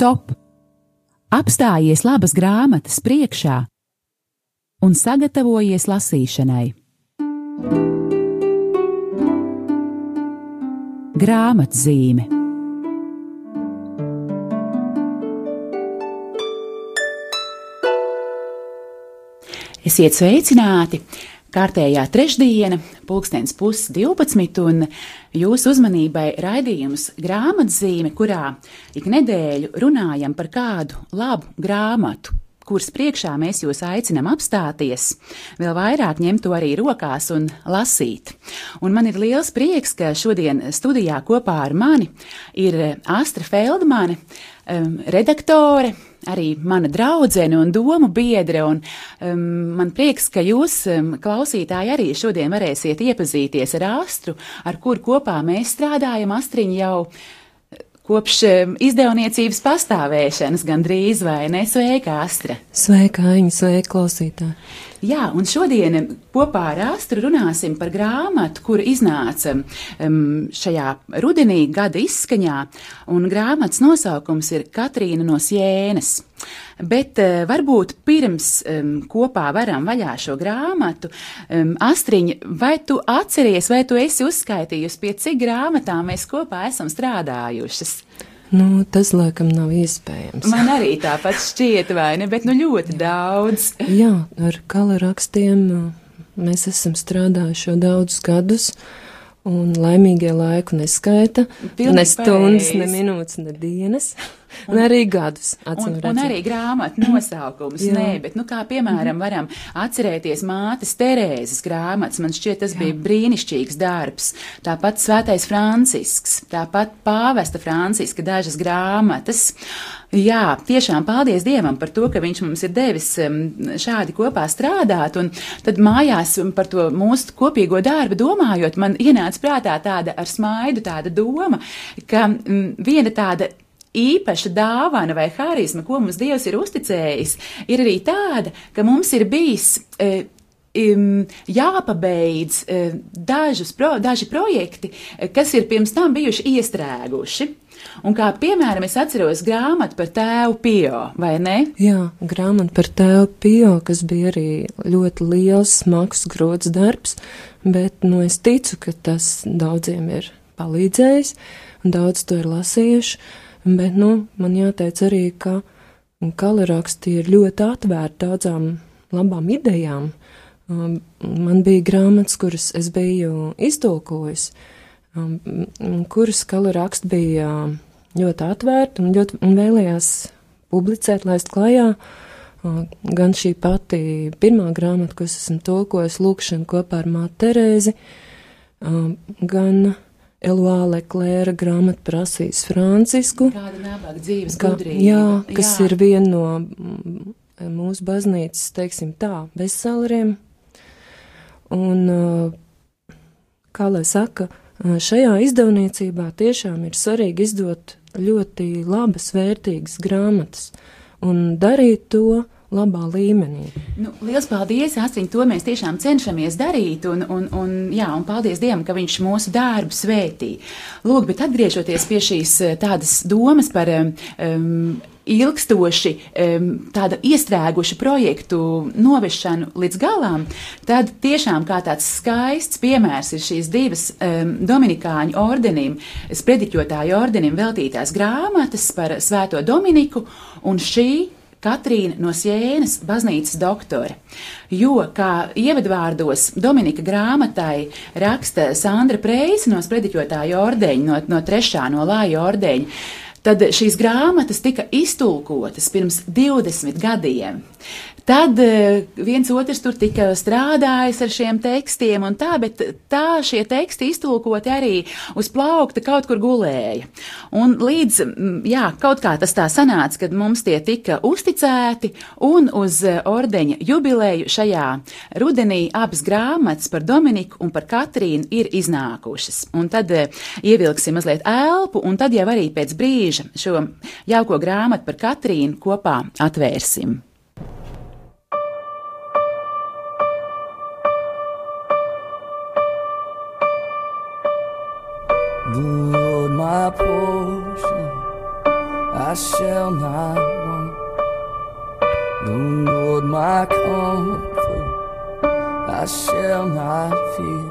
stop! Apstājies labas grāmatas priekšā un sagatavojies lasīšanai. Grāmatzīme Esiet sveicināti! Kārtējā trešdiena, pulkstenis 12, un jūsu uzmanībai raidījums grāmatzīme, kurā ik nedēļu runājam par kādu labu grāmatu, kuras priekšā mēs jūs aicinām apstāties, vēl vairāk ņemt to arī rokās un lasīt. Un man ir liels prieks, ka šodien studijā kopā ar mani ir Astra Feldmane, redaktore, arī mana draudzene un domu biedre. Un, um, man prieks, ka jūs, um, klausītāji, arī šodien varēsiet iepazīties ar Astru, ar kur kopā mēs strādājam. Astriņa jau uh, kopš um, izdevniecības pastāvēšanas gandrīz vai ne? Sveika, Astra! Sveika, Aņa, sveika, klausītāji! Jā, un šodien kopā ar Astru runāsim par grāmatu, kur iznāca um, šajā rudenī gada izskaņā, un grāmatas nosaukums ir Katrīna no Sienas. Bet uh, varbūt pirms um, kopā varam vaļā šo grāmatu, um, Astriņa, vai tu atceries, vai tu esi uzskaitījusi, pie cik grāmatām mēs kopā esam strādājušas? Nu, tas laikam nav iespējams. Man arī tāpat šķiet, vai ne? Bet nu ļoti daudz. Jā, ar kalarakstiem mēs esam strādājuši jau daudzus gadus. Un laimīgie laiku neskaita. Pilnīgi ne stundas, pareiz. ne minūtes, ne dienas. Un, un arī gadus. Un, un arī grāmatu nosaukums. Nē, bet, nu, kā piemēram, varam atcerēties mātes Terēzes grāmatas. Man šķiet, tas Jā. bija brīnišķīgs darbs. Tāpat Svētais Francisks, tāpat Pāvesta Franciska dažas grāmatas. Jā, tiešām paldies Dievam par to, ka Viņš mums ir devis šādi kopā strādāt. Un tad mājās par to mūsu kopīgo darbu domājot, man ienāca prātā tāda ar smaidu tāda doma, ka viena tāda īpaša dāvana vai harizma, ko mums Dievs ir uzticējis, ir arī tāda, ka mums ir bijis. E, um, jāpabeidz uh, dažus pro, daži projekti, kas ir pirms tam bijuši iestrēguši. Un kā piemēram, es atceros grāmatu par tēvu Pio, vai ne? Jā, grāmata par tēvu Pio, kas bija arī ļoti liels, smags, grots darbs, bet, nu, es ticu, ka tas daudziem ir palīdzējis, un daudz to ir lasījuši, bet, nu, man jāteic arī, ka kaleraksti ir ļoti atvērti daudzām labām idejām. Um, man bija grāmatas, kuras es biju iztulkojis, um, kuras kaleraksti bija ļoti atvērti un, ļoti, un vēlējās publicēt, laist klajā. Gan šī pati pirmā grāmata, ko es esmu tulkojis, Lūkšana kopā ar māti Terēzi, gan Eloā Leklēra grāmata prasīs Francisku. Kāda nabaga dzīves gudrība. Jā, kas jā. ir viena no mūsu baznīcas, teiksim tā, bestselleriem. Un, kā lai saka, šajā izdevniecībā tiešām ir svarīgi izdot ļoti labas, vērtīgas grāmatas un darīt to labā līmenī. Nu, liels paldies, Astriņ, to mēs tiešām cenšamies darīt, un, un, un, jā, un paldies Dievam, ka viņš mūsu darbu svētī. Lūk, bet atgriežoties pie šīs tādas domas par um, ilgstoši tāda iestrēguša projektu novešanu līdz galam, tad tiešām kā tāds skaists piemērs ir šīs divas um, Dominikāņu ordenim, sprediķotāju ordenim veltītās grāmatas par Svēto Dominiku un šī Katrīna no Sienas, baznīcas doktore. Jo, kā ievadvārdos Dominika grāmatai raksta Sandra Preisa no sprediķotāja ordeņa, no, no trešā no lāja ordeņa, Tad šīs grāmatas tika iztulkotas pirms 20 gadiem. Tad eh, viens otrs tur tika strādājis ar šiem tekstiem, un tā, bet tā šie teksti iztulkoti arī uz plaukta kaut kur gulēja. Un līdz, jā, kaut kā tas tā sanāca, kad mums tie tika uzticēti, un uz eh, ordeņa jubileju šajā rudenī abas grāmatas par Dominiku un par Katrīnu ir iznākušas. Un tad eh, ievilksim mazliet elpu, un tad jau arī pēc brīža šo jauko grāmatu par Katrīnu kopā atvērsim. I shall not want. No, Lord, my comfort, I shall not fear.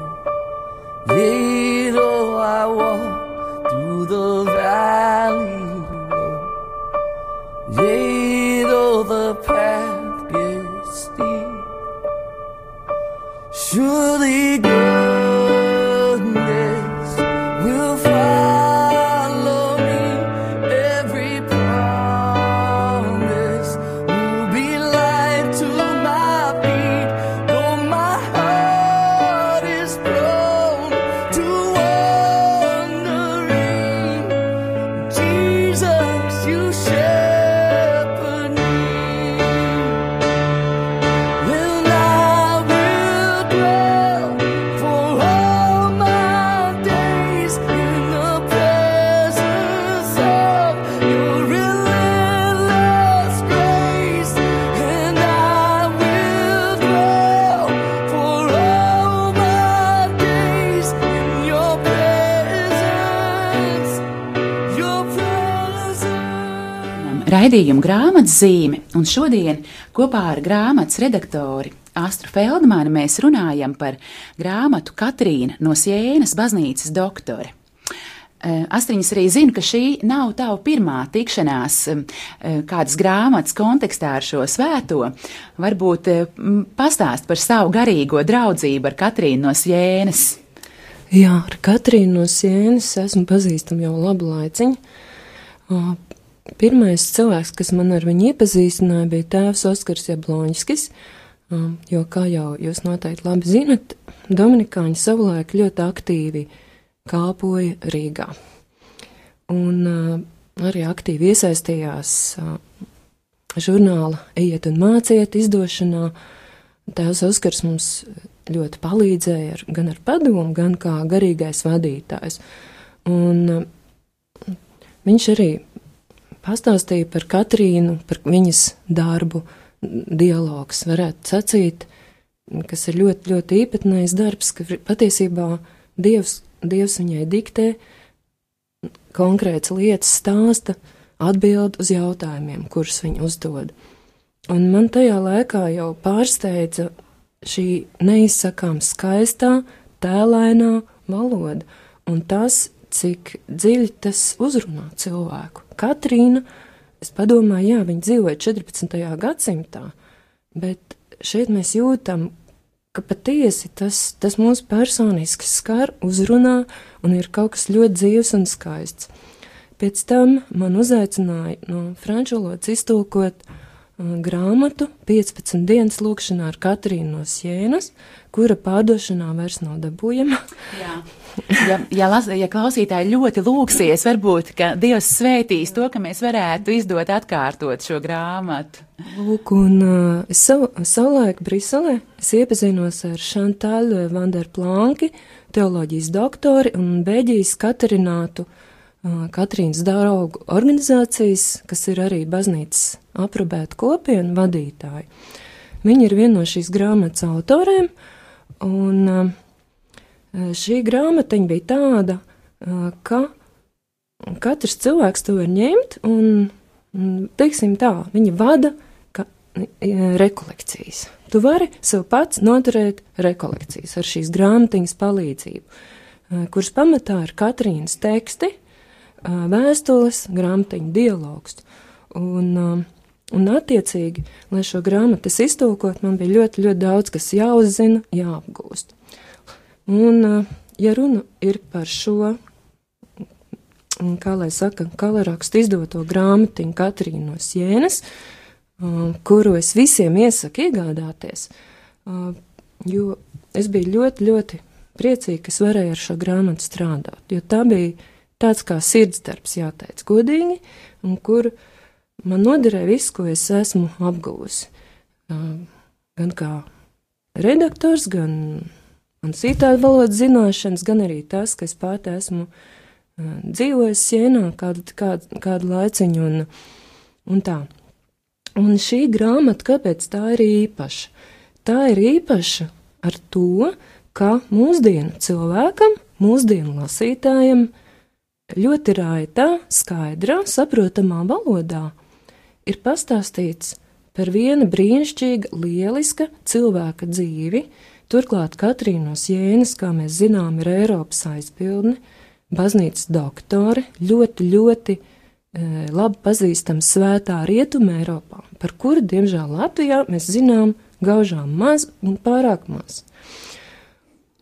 Yea, though I walk through the valley, yea, though the path gets steep, surely goodness Raidījumu grāmatzīme, un šodien kopā ar grāmatas redaktori Astru Feldmanu mēs runājam par grāmatu Katrīna no Sienas baznīcas doktore. Eh, Astriņas arī zinu, ka šī nav tava pirmā tikšanās eh, kādas grāmatas kontekstā ar šo svēto. Varbūt eh, pastāst par savu garīgo draudzību ar Katrīnu no Sienas. Jā, ar Katrīnu no Sienas esmu pazīstama jau labu laiciņu. Pirmais cilvēks, kas man ar viņu iepazīstināja, bija tēvs Oskars Jabloņskis, ā, jo, kā jau jūs noteikti labi zinat, Dominikāņi savulaik ļoti aktīvi kalpoja Rīgā. Un ā, arī aktīvi iesaistījās ā, žurnāla Ejiet un māciet izdošanā. Tēvs Oskars mums ļoti palīdzēja ar, gan ar padomu, gan kā garīgais vadītājs. Un uh, viņš arī pastāstīja par Katrīnu, par viņas darbu, dialogs, varētu sacīt, kas ir ļoti, ļoti īpatnējs darbs, ka patiesībā Dievs, Dievs viņai diktē konkrētas lietas stāsta, atbild uz jautājumiem, kurus viņa uzdod. Un man tajā laikā jau pārsteidza šī neizsakām skaistā, tēlainā valoda, un tas, cik dziļi tas uzrunā cilvēku. Katrīna, es padomāju, jā, viņa dzīvoja 14. gadsimtā, bet šeit mēs jūtam, ka patiesi tas, tas mūs personiski skar, uzrunā, un ir kaut kas ļoti dzīves un skaists. Pēc tam man uzaicināja no franču valodas iztulkot uh, grāmatu 15 dienas lūkšanā ar Katrīnu no Sienas, kura pārdošanā vairs nav dabūjama. Jā. Ja, ja, las, ja klausītāji ļoti lūksies, varbūt, ka Dievs svētīs to, ka mēs varētu izdot atkārtot šo grāmatu. Lūk, un uh, es savu, savulaik Briselē es iepazinos ar Šantāļu Vanderplanki, teoloģijas doktori un Beļģijas Katrinātu uh, Katrīnas draugu organizācijas, kas ir arī baznīcas aprobēta kopiena vadītāji. Viņi ir viena no šīs grāmatas autoriem, un šī grāmatiņa bija tāda, ka katrs cilvēks to var ņemt un, teiksim tā, viņa vada ka, rekolekcijas. Tu vari sev pats noturēt rekolekcijas ar šīs grāmatiņas palīdzību, kuras pamatā ir Katrīnas teksti, vēstules, grāmatiņu dialogs. Un, un attiecīgi, lai šo grāmatu es iztulkot, man bija ļoti, ļoti daudz, kas jāuzzina, jāapgūst. Un, ja runa ir par šo, kā lai saka, kalarakstu izdoto grāmatiņu Katrīnu no Sienas, uh, kuru es visiem iesaku iegādāties, jo es biju ļoti, ļoti priecīga, ka es varēju ar šo grāmatu strādāt, jo tā bija tāds kā sirdsdarbs, jāteic godīgi, un kur man noderēja viss, ko es esmu apguvusi. Uh, gan kā redaktors, gan man citādi valodas zināšanas, gan arī tas, ka es pati esmu uh, dzīvojis sienā kādu, kādu, kādu laiciņu un, un tā. Un šī grāmata, kāpēc tā ir īpaša? Tā ir īpaša ar to, ka mūsdienu cilvēkam, mūsdienu lasītājam ļoti raitā, skaidrā, saprotamā valodā ir pastāstīts par viena brīnišķīga, lieliska cilvēka dzīvi. Turklāt Katrīnos Jēnas, kā mēs zinām, ir Eiropas aizpildne, baznīcas doktore, ļoti, ļoti e, labi pazīstama svētā rietuma Eiropā, par kuru, diemžēl, Latvijā mēs zinām gaužām maz un pārāk maz.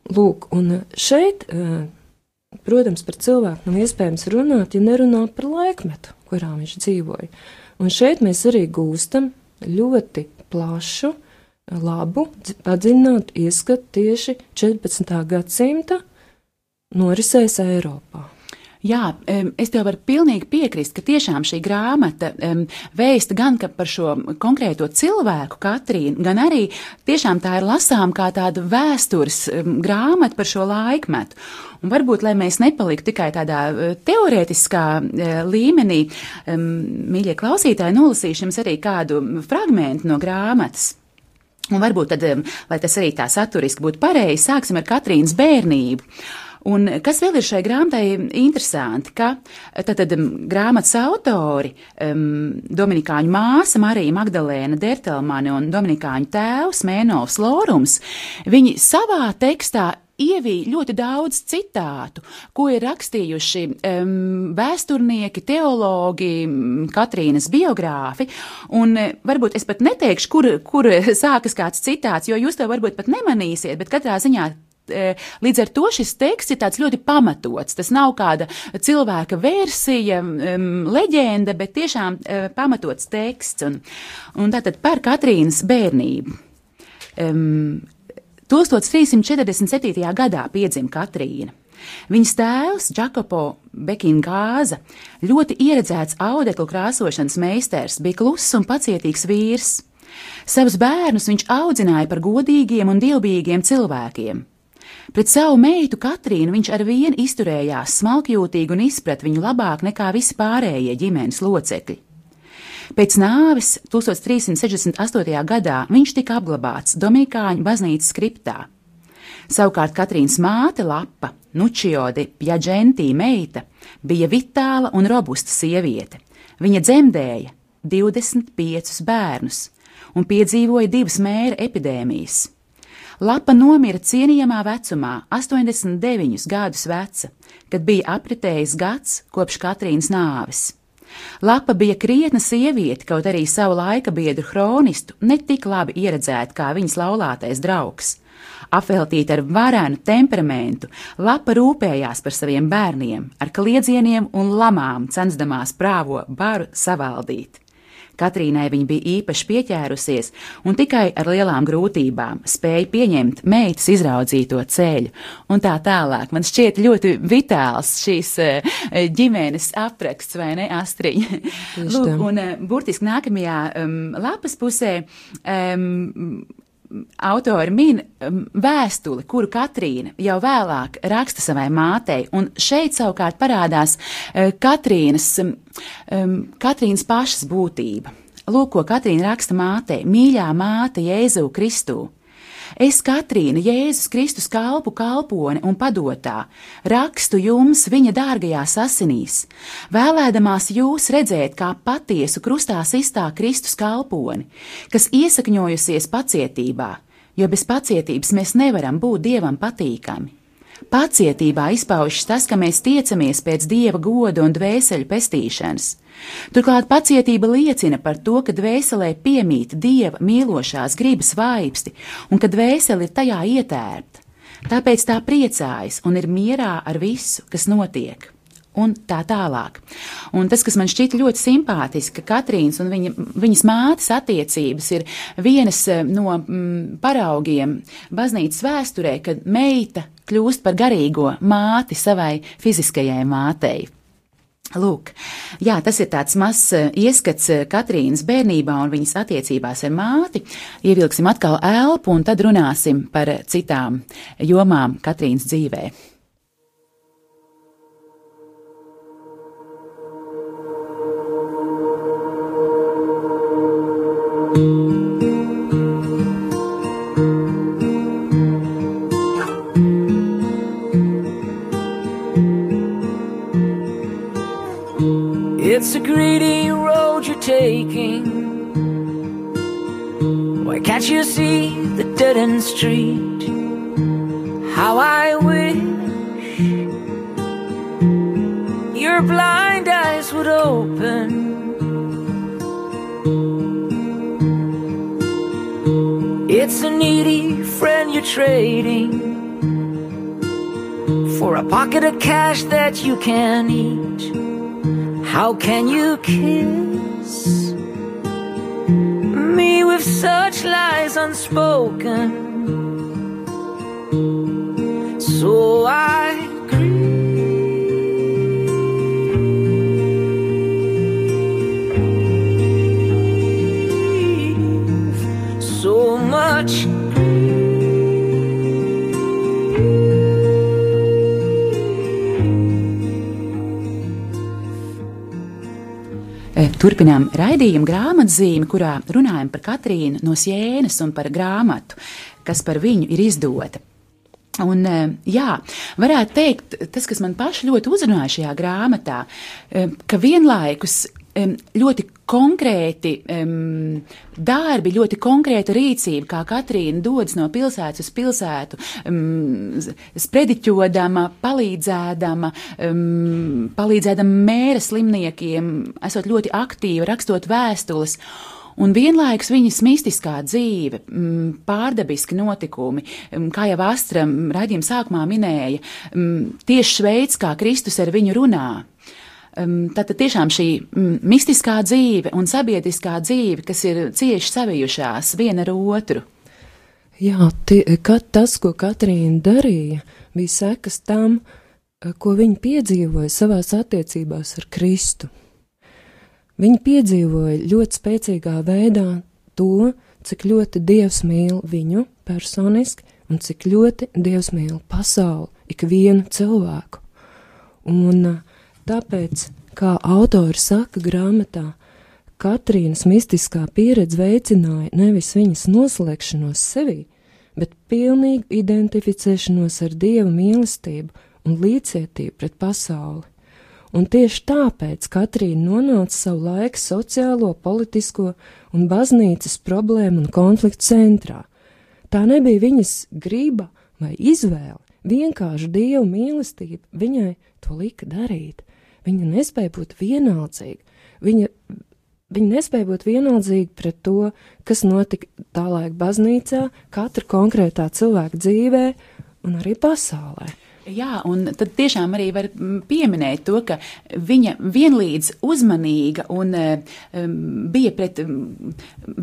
Lūk, un šeit, e, protams, par cilvēku nav iespējams runāt, ja nerunā par laikmetu, kurā viņš dzīvoja. Un šeit mēs arī gūstam ļoti plašu, labu, padziļinātu ieskatu tieši 14. gadsimta norisēs Eiropā. Jā, es tev varu pilnīgi piekrist, ka tiešām šī grāmata vēsta gan par šo konkrēto cilvēku, Katrīnu, gan arī tiešām tā ir lasām kā tāda vēstures grāmata par šo laikmetu. Un varbūt, lai mēs nepaliktu tikai tādā teorētiskā uh, līmenī, mīļie klausītāji, nolasīšu jums arī kādu fragmentu no grāmatas. Un varbūt tad, lai tas arī tā saturiski būtu pareizi, sāksim ar Katrīnas bērnību. Un kas vēl ir šai grāmatai interesanti, ka tātad grāmatas autori, um, Dominikāņu māsa Marija Magdalēna Dertelmane un Dominikāņu tēvs Mēnovs Lorums, viņi savā tekstā ievīja ļoti daudz citātu, ko ir rakstījuši um, vēsturnieki, teologi, Katrīnas biogrāfi. Un varbūt es pat neteikšu, kur, kur sākas kāds citāts, jo jūs to varbūt pat nemanīsiet, bet katrā ziņā līdz ar to šis teksts ir tāds ļoti pamatots. Tas nav kāda cilvēka versija, leģenda, bet tiešām e, pamatots teksts. Un, un tātad par Katrīnas bērnību. Um, 1347. gadā piedzima Katrīna. Viņas tēvs, Jakopo Bekingāza, ļoti ieredzēts audeklu krāsošanas meistars, bija kluss un pacietīgs vīrs. Savus bērnus viņš audzināja par godīgiem un dievbijīgiem cilvēkiem. Pret savu meitu Katrīnu viņš ar vienu izturējās smalkjūtīgi un izprat viņu labāk nekā visi pārējie ģimenes locekļi. Pēc nāves 1368. gadā viņš tika apglabāts Dominikāņu baznīcas skriptā. Savukārt Katrīnas māte Lapa, Nučiode Pjaģentī meita, bija vitāla un robusta sieviete. Viņa dzemdēja 25 bērnus un piedzīvoja divas mēra epidēmijas. Lapa nomira cienījamā vecumā, 89 gadus veca, kad bija apritējis gads kopš Katrīnas nāves. Lapa bija krietna sieviete, kaut arī savu laika biedru hronistu netik labi ieredzēta kā viņas laulātais draugs. Apveltīta ar varenu temperamentu, Lapa rūpējās par saviem bērniem, ar kliedzieniem un lamām censdamās prāvo baru savaldīt. Katrīnai viņa bija īpaši pieķērusies un tikai ar lielām grūtībām spēja pieņemt meitas izraudzīto ceļu un tā tālāk. Man šķiet ļoti vitāls šīs eh, ģimenes apraksts, vai ne, Astriņa? Lūk, un eh, burtiski nākamajā um, lapas pusē um, autori min um, vēstuli, kuru Katrīna jau vēlāk raksta savai mātei, un šeit savukārt parādās uh, Katrīnas, um, um, Katrīnas pašas būtība. Lūk, ko Katrīna raksta mātei: Mīļā māte Jēzu Kristu! Es, Katrīna, Jēzus Kristus kalpu kalpone un padotā, rakstu jums viņa dārgajās asinīs, vēlēdamās jūs redzēt kā patiesu krustā sistā Kristus kalponi, kas iesakņojusies pacietībā, jo bez pacietības mēs nevaram būt Dievam patīkami. Pacietībā izpaužas tas, ka mēs tiecamies pēc dieva goda un dvēseli pestīšanas. Turklāt pacietība liecina par to, ka dvēselē piemīt dieva mīlošās gribas vaipsti un ka dvēsele ir tajā ietērpta. Tāpēc tā priecājas un ir mierā ar visu, kas notiek un tā tālāk. Un tas, kas man šķita ļoti simpātiski, ka Katrīnas un viņa, viņas mātes attiecības ir vienas eh, no mm, paraugiem baznīcas vēsturē, kad meita kļūst par garīgo māti savai fiziskajai mātei. Lūk, jā, tas ir tāds mazs eh, ieskats eh, Katrīnas bērnībā un viņas attiecībās ar māti. Ievilksim atkal elpu un tad runāsim par citām jomām Katrīnas dzīvē. It's a greedy road you're taking. Why can't you see the dead end street? How I wish your blind eyes would open. It's a needy friend you're trading for a pocket of cash that you can eat. How can you kiss me with such lies unspoken? So I Turpinām raidījumu grāmatzīmi, kurā runājam par Katrīnu no Sienas un par grāmatu, kas par viņu ir izdota. Un, e, jā, varētu teikt, tas, kas man paši ļoti uzrunāja šajā grāmatā, e, ka vienlaikus ļoti konkrēti um, darbi, ļoti konkrēta rīcība, kā Katrīna dodas no pilsētas uz pilsētu, um, sprediķodama, palīdzēdama, um, palīdzēdama mēra slimniekiem, esot ļoti aktīva, rakstot vēstules. Un vienlaikus viņas mistiskā dzīve, pārdabiski notikumi, kā jau Astra raidījuma sākumā minēja, tieši veids, kā Kristus ar viņu runā. Tātad tiešām šī mm, mistiskā dzīve un sabiedriskā dzīve, kas ir cieši savijušās viena ar otru. Jā, tie, kad tas, ko Katrīna darīja, bija sekas tam, ko viņa piedzīvoja savās attiecībās ar Kristu. Viņa piedzīvoja ļoti spēcīgā veidā to, cik ļoti Dievs mīl viņu personiski un cik ļoti Dievs mīl pasauli, ikvienu cilvēku. Un eh, tāpēc, kā autori saka grāmatā, Katrīnas mistiskā pieredze veicināja nevis viņas noslēgšanos sevī, bet pilnīgu identificēšanos ar Dieva mīlestību un līdzcietību pret pasauli. Un tieši tāpēc Katrīna nonāca savu laiku sociālo, politisko un baznīcas problēmu un konfliktu centrā. Tā nebija viņas griba vai izvēle, vienkārši Dieva mīlestība viņai to lika darīt. Viņa nespēja būt vienaldzīga. Viņa, viņa nespēja būt vienaldzīga pret to, kas notika tālāk baznīcā, katra konkrētā cilvēka dzīvē un arī pasaulē. Jā, un tad tiešām arī var pieminēt to, ka viņa vienlīdz uzmanīga un um, bija pret um,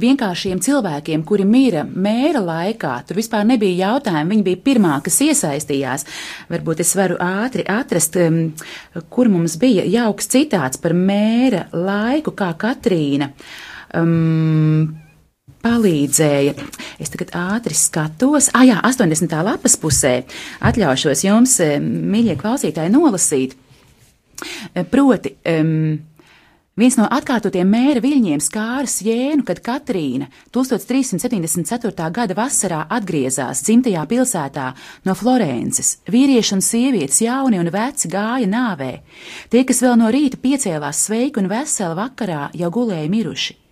vienkāršiem cilvēkiem, kuri mīra mēra laikā. Tur vispār nebija jautājumu, viņa bija pirmā, kas iesaistījās. Varbūt es varu ātri atrast, um, kur mums bija jauks citāts par mēra laiku, kā Katrīna. Um, palīdzēja. Es tagad ātri skatos, ah, jā, 80. lapas pusē atļaušos jums, eh, mīļie klausītāji, nolasīt. Eh, Proti, um, viens no atkārtotiem mēra viļņiem skāras jēnu, kad Katrīna 1374. gada vasarā atgriezās dzimtajā pilsētā no Florences. Vīrieši un sievietes, jauni un veci, gāja nāvē. Tie, kas vēl no rīta piecēlās sveiki un veseli vakarā, jau gulēja miruši.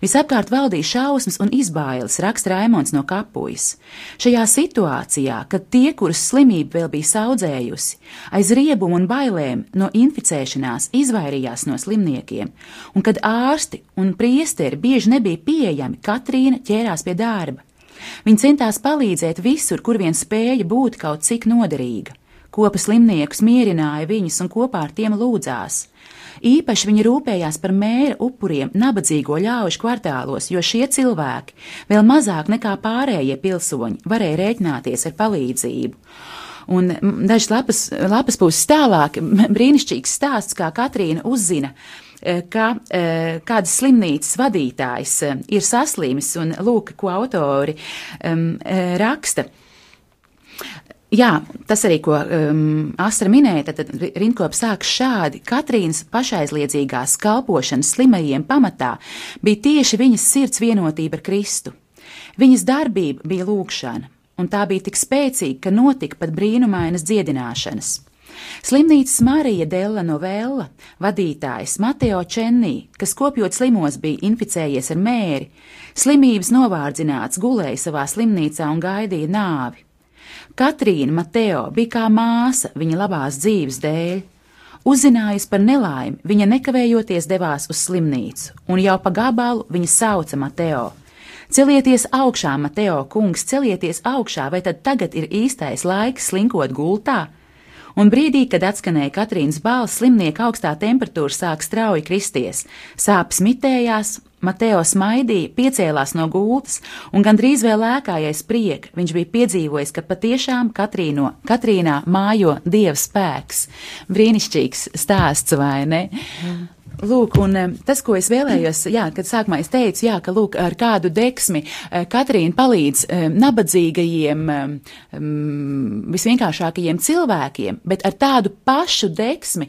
Visapkārt valdīja šausmas un izbailes, raksta Raimons no kapujas. Šajā situācijā, kad tie, kurus slimība vēl bija saudzējusi, aiz riebumu un bailēm no inficēšanās izvairījās no slimniekiem, un kad ārsti un priesteri bieži nebija pieejami, Katrīna ķērās pie darba. Viņa centās palīdzēt visur, kur vien spēja būt kaut cik noderīga. Kopa slimniekus mierināja viņus un kopā ar tiem lūdzās. Īpaši viņa rūpējās par mēra upuriem nabadzīgo ļaužu kvartālos, jo šie cilvēki, vēl mazāk nekā pārējie pilsoņi, varēja rēķināties ar palīdzību. Un dažas lapas, lapas puses tālāk brīnišķīgs stāsts, kā Katrīna uzzina, ka e, kādas slimnīcas vadītājs e, ir saslimis, un lūk, ko autori um, raksta. Jā, tas arī, ko um, Astra minēja, tad, tad rindkops sāks šādi. Katrīnas pašaizliedzīgās kalpošanas slimajiem pamatā bija tieši viņas sirds vienotība ar Kristu. Viņas darbība bija lūkšana, un tā bija tik spēcīga, ka notika pat brīnumainas dziedināšanas. Slimnīcas Marija Della Novella vadītājs Mateo Čennī, kas kopjot slimos bija inficējies ar mēri, slimības novārdzināts gulēja savā slimnīcā un gaidīja nāvi. Katrīna Mateo bija kā māsa viņa labās dzīves dēļ. Uzzinājusi par nelaimi, viņa nekavējoties devās uz slimnīcu, un jau pa gabalu viņa sauca Mateo. Celieties augšā, Mateo kungs, celieties augšā, vai tad tagad ir īstais laiks slinkot gultā? Un brīdī, kad atskanēja Katrīnas balss, slimnieka augstā temperatūra sāk strauji kristies, sāpes mitējās, Mateo smaidīja, piecēlās no gultas, un gandrīz vēl lēkājais priek, viņš bija piedzīvojis, ka patiešām Katrīno, Katrīnā mājo dieva spēks. Brīnišķīgs stāsts, vai ne? Mm. Lūk, un eh, tas, ko es vēlējos, jā, kad sākumā es teicu, jā, ka, lūk, ar kādu deksmi eh, Katrīna palīdz eh, nabadzīgajiem, visvienkāršākajiem cilvēkiem, bet ar tādu pašu deksmi,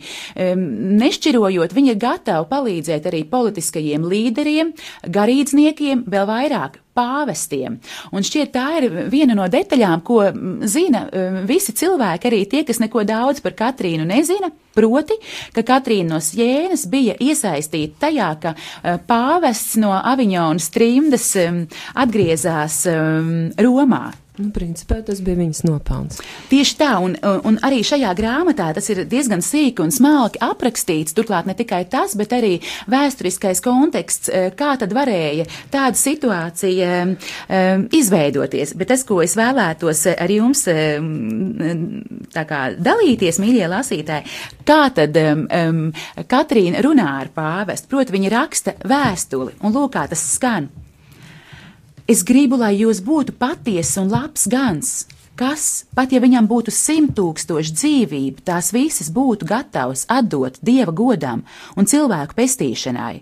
nešķirojot, viņa ir gatava palīdzēt arī politiskajiem līderiem, garīdzniekiem, vēl vairāk pāvestiem. Un šķiet, tā ir viena no detaļām, ko zina visi cilvēki, arī tie, kas neko daudz par Katrīnu nezina. Proti, ka Katrīna no Sjēnas bija iesaistīta tajā, ka pāvests no Aviņonas trimdas atgriezās Romā. Nu, principā tas bija viņas nopelns. Tieši tā, un, un arī šajā grāmatā tas ir diezgan sīki un smalki aprakstīts. Turklāt ne tikai tas, bet arī vēsturiskais konteksts, eh, kā tad varēja tāda situācija um, izveidoties. Bet tas, ko es vēlētos ar jums um, kā, dalīties, mīļie lasītāji, kā tad um, Katrīna runā ar pāvestu. Proti, viņa raksta vēstuli, un lūk, kā tas skan. Es gribu, lai jūs būtu patiess un labs gans, kas, pat ja viņam būtu simt tūkstoši dzīvību, tās visas būtu gatavas atdot dieva godam un cilvēku pestīšanai.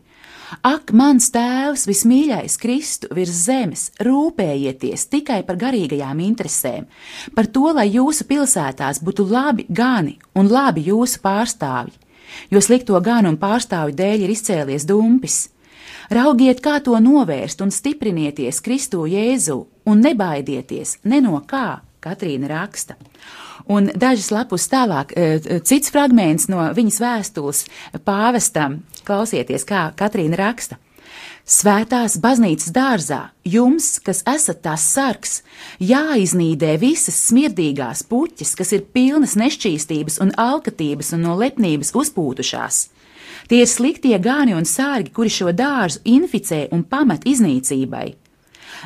Ak, mans tēvs, vismīļais Kristu virs zemes, rūpējieties tikai par garīgajām interesēm, par to, lai jūsu pilsētās būtu labi gani un labi jūsu pārstāvji, jo slikto ganu un pārstāvju dēļ ir izcēlies dumpis. Raugiet, kā to novērst un stiprinieties Kristu Jēzu un nebaidieties ne no kā, Katrīna raksta. Un dažas lapus tālāk, e, cits fragments no viņas vēstules pāvestam, klausieties, kā Katrīna raksta. Svētās baznīcas dārzā jums, kas esat tās sargs, jāiznīdē visas smirdīgās puķis, kas ir pilnas nešķīstības un alkatības un no lepnības uzpūtušās. Tie ir sliktie gāni un sārgi, kuri šo dārzu inficē un pamat iznīcībai.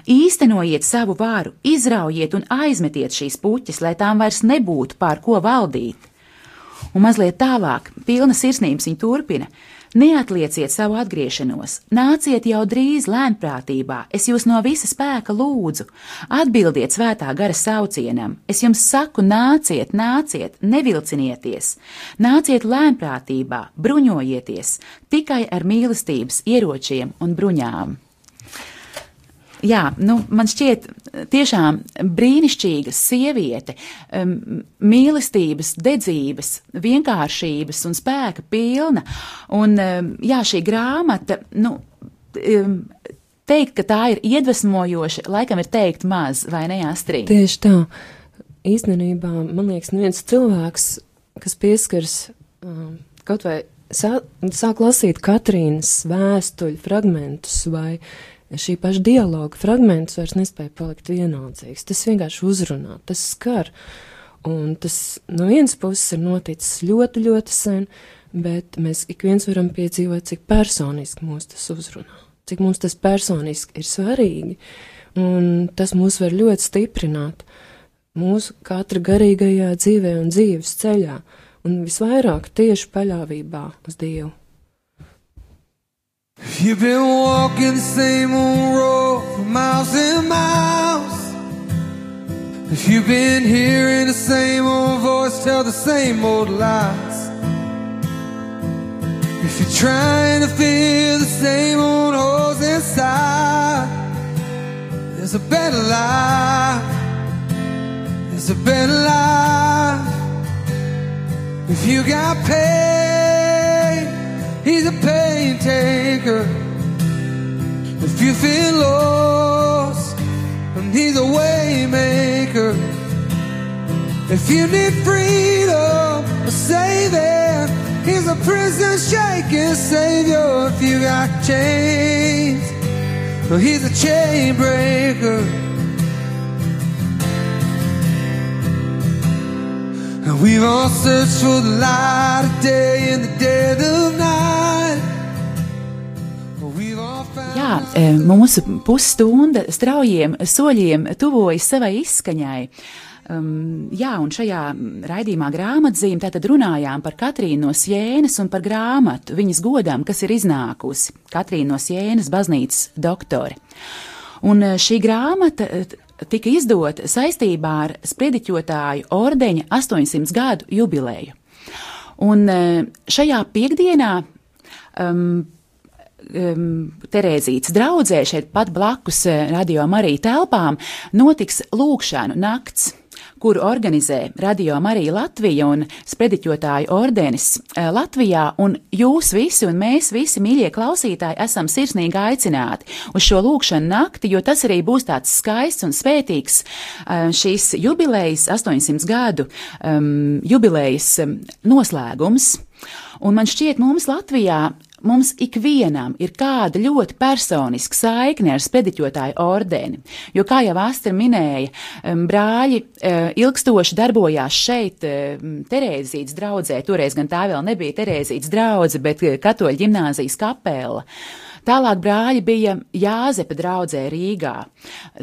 Īstenojiet savu varu, izraujiet un aizmetiet šīs puķis, lai tām vairs nebūtu pār ko valdīt. Un mazliet tālāk, pilna sirsnības viņa turpina: Neatlieciet savu atgriešanos, nāciet jau drīz lēnprātībā, es jūs no visa spēka lūdzu, atbildiet svētā gara saucienam, es jums saku, nāciet, nāciet, nevilcinieties, nāciet lēnprātībā, bruņojieties, tikai ar mīlestības ieročiem un bruņām jā, nu, man šķiet tiešām brīnišķīga sieviete, um, mīlestības, dedzības, vienkāršības un spēka pilna. Un, um, jā, šī grāmata, nu, um, teikt, ka tā ir iedvesmojoša, laikam ir teikt maz, vai ne, Astrid? Tieši tā. Īstenībā, man liekas, neviens cilvēks, kas pieskars um, kaut vai sā, sāk lasīt Katrīnas vēstuļu fragmentus vai uh, šī paša dialoga fragments vairs nespēja palikt vienaldzīgs. Tas vienkārši uzrunā, tas skar. Un tas no vienas puses ir noticis ļoti, ļoti sen, bet mēs ik viens varam piedzīvot, cik personiski mūs tas uzrunā, cik mums tas personiski ir svarīgi, un tas mūs var ļoti stiprināt mūsu katra garīgajā dzīvē un dzīves ceļā, un visvairāk tieši paļāvībā uz Dievu. If you've been walking the same old road for miles and miles, if you've been hearing the same old voice tell the same old lies, if you're trying to fill the same old holes inside, there's a better life. There's a better life. If you got pain He's a pain taker. If you feel lost, and He's a way maker. If you need freedom, a savior. He's a prison shaking savior. If you got chains, he's a chain breaker. And we've all searched for the light of day in the dead of night. Jā, e, mūsu pusstunda straujiem soļiem tuvojas savai izskaņai. Um, jā, un šajā raidījumā grāmatzīmē tātad runājām par Katrīnu no Sienas un par grāmatu viņas godām, kas ir iznākusi Katrīna no Sienas baznīcas doktore. Un e, šī grāmata e, tika izdota saistībā ar sprediķotāju ordeņa 800 gadu jubileju. Un šajā piekdienā um, um, Terēzītas draudzē šeit pat blakus radio Marija telpām notiks lūkšanu nakts kuru organizē Radio Marija Latvija un sprediķotāju ordenis eh, Latvijā, un jūs visi un mēs visi, mīļie klausītāji, esam sirsnīgi aicināti uz šo lūkšanu nakti, jo tas arī būs tāds skaists un svētīgs eh, šīs jubilejas, 800 gadu um, jubilejas um, noslēgums. Un man šķiet, mums Latvijā mums ikvienam ir kāda ļoti personiska saikne ar spediķotāju ordeni. Jo, kā jau Astra minēja, brāļi e, ilgstoši darbojās šeit, e, Terēzītas draudzē, toreiz gan tā vēl nebija Terēzītas draudze, bet e, katoļu ģimnāzijas kapela. Tālāk brāļi bija Jāzepa draudzē Rīgā.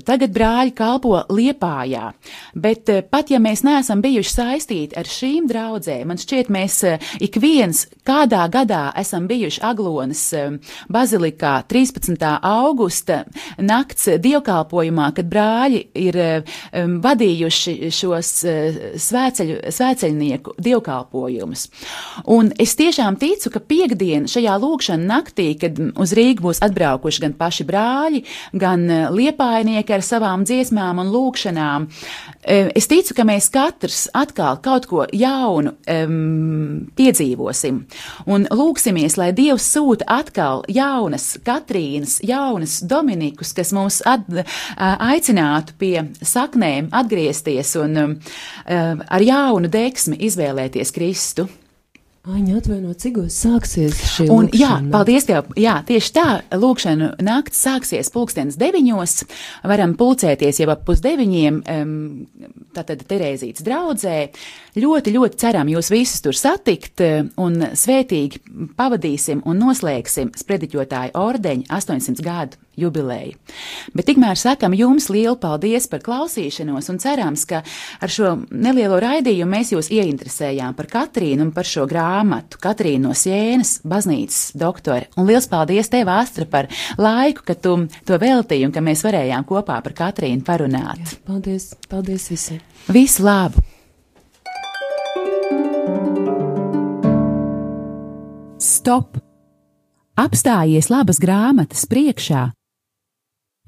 Tagad brāļi kalpo Liepājā, bet eh, pat ja mēs neesam bijuši saistīti ar šīm draudzēm, man šķiet, mēs eh, ik viens kādā gadā esam bijuši Aglonas eh, bazilikā 13. augusta nakts dievkalpojumā, kad brāļi ir vadījuši šos svēceļu, svēceļnieku dievkalpojumus. Un es tiešām ticu, ka piekdien šajā lūkšana naktī, kad uz Rīgas Rīgu būs atbraukuši gan paši brāļi, gan e, liepainieki ar savām dziesmām un lūkšanām. E, es ticu, ka mēs katrs atkal kaut ko jaunu um, piedzīvosim un lūksimies, lai Dievs sūta atkal jaunas Katrīnas, jaunas Dominikus, kas mūs at, aicinātu pie saknēm atgriezties un um, ar jaunu deksmi izvēlēties Kristu. Aņa atvaino, cigos sāksies šī un, lūkšana? Jā, paldies tev. Jā, tieši tā, lūkšana nakts sāksies pulkstens deviņos. Varam pulcēties jau ap pusdeviņiem, tātad Terēzītes draudzē. Ļoti, ļoti ceram jūs visus tur satikt un svētīgi pavadīsim un noslēgsim sprediķotāju ordeņu 800 gadu jubileju. Bet tikmēr sakam jums lielu paldies par klausīšanos un cerams, ka ar šo nelielo raidījumu mēs jūs ieinteresējām par Katrīnu un par šo grāmatu Katrīnu no Sienas, baznīcas doktore. Un liels paldies tev, Astra, par laiku, ka tu to veltīji un ka mēs varējām kopā par Katrīnu parunāt. Jā, paldies, paldies visiem! Visu labu! Stop! Apstājies labas grāmatas priekšā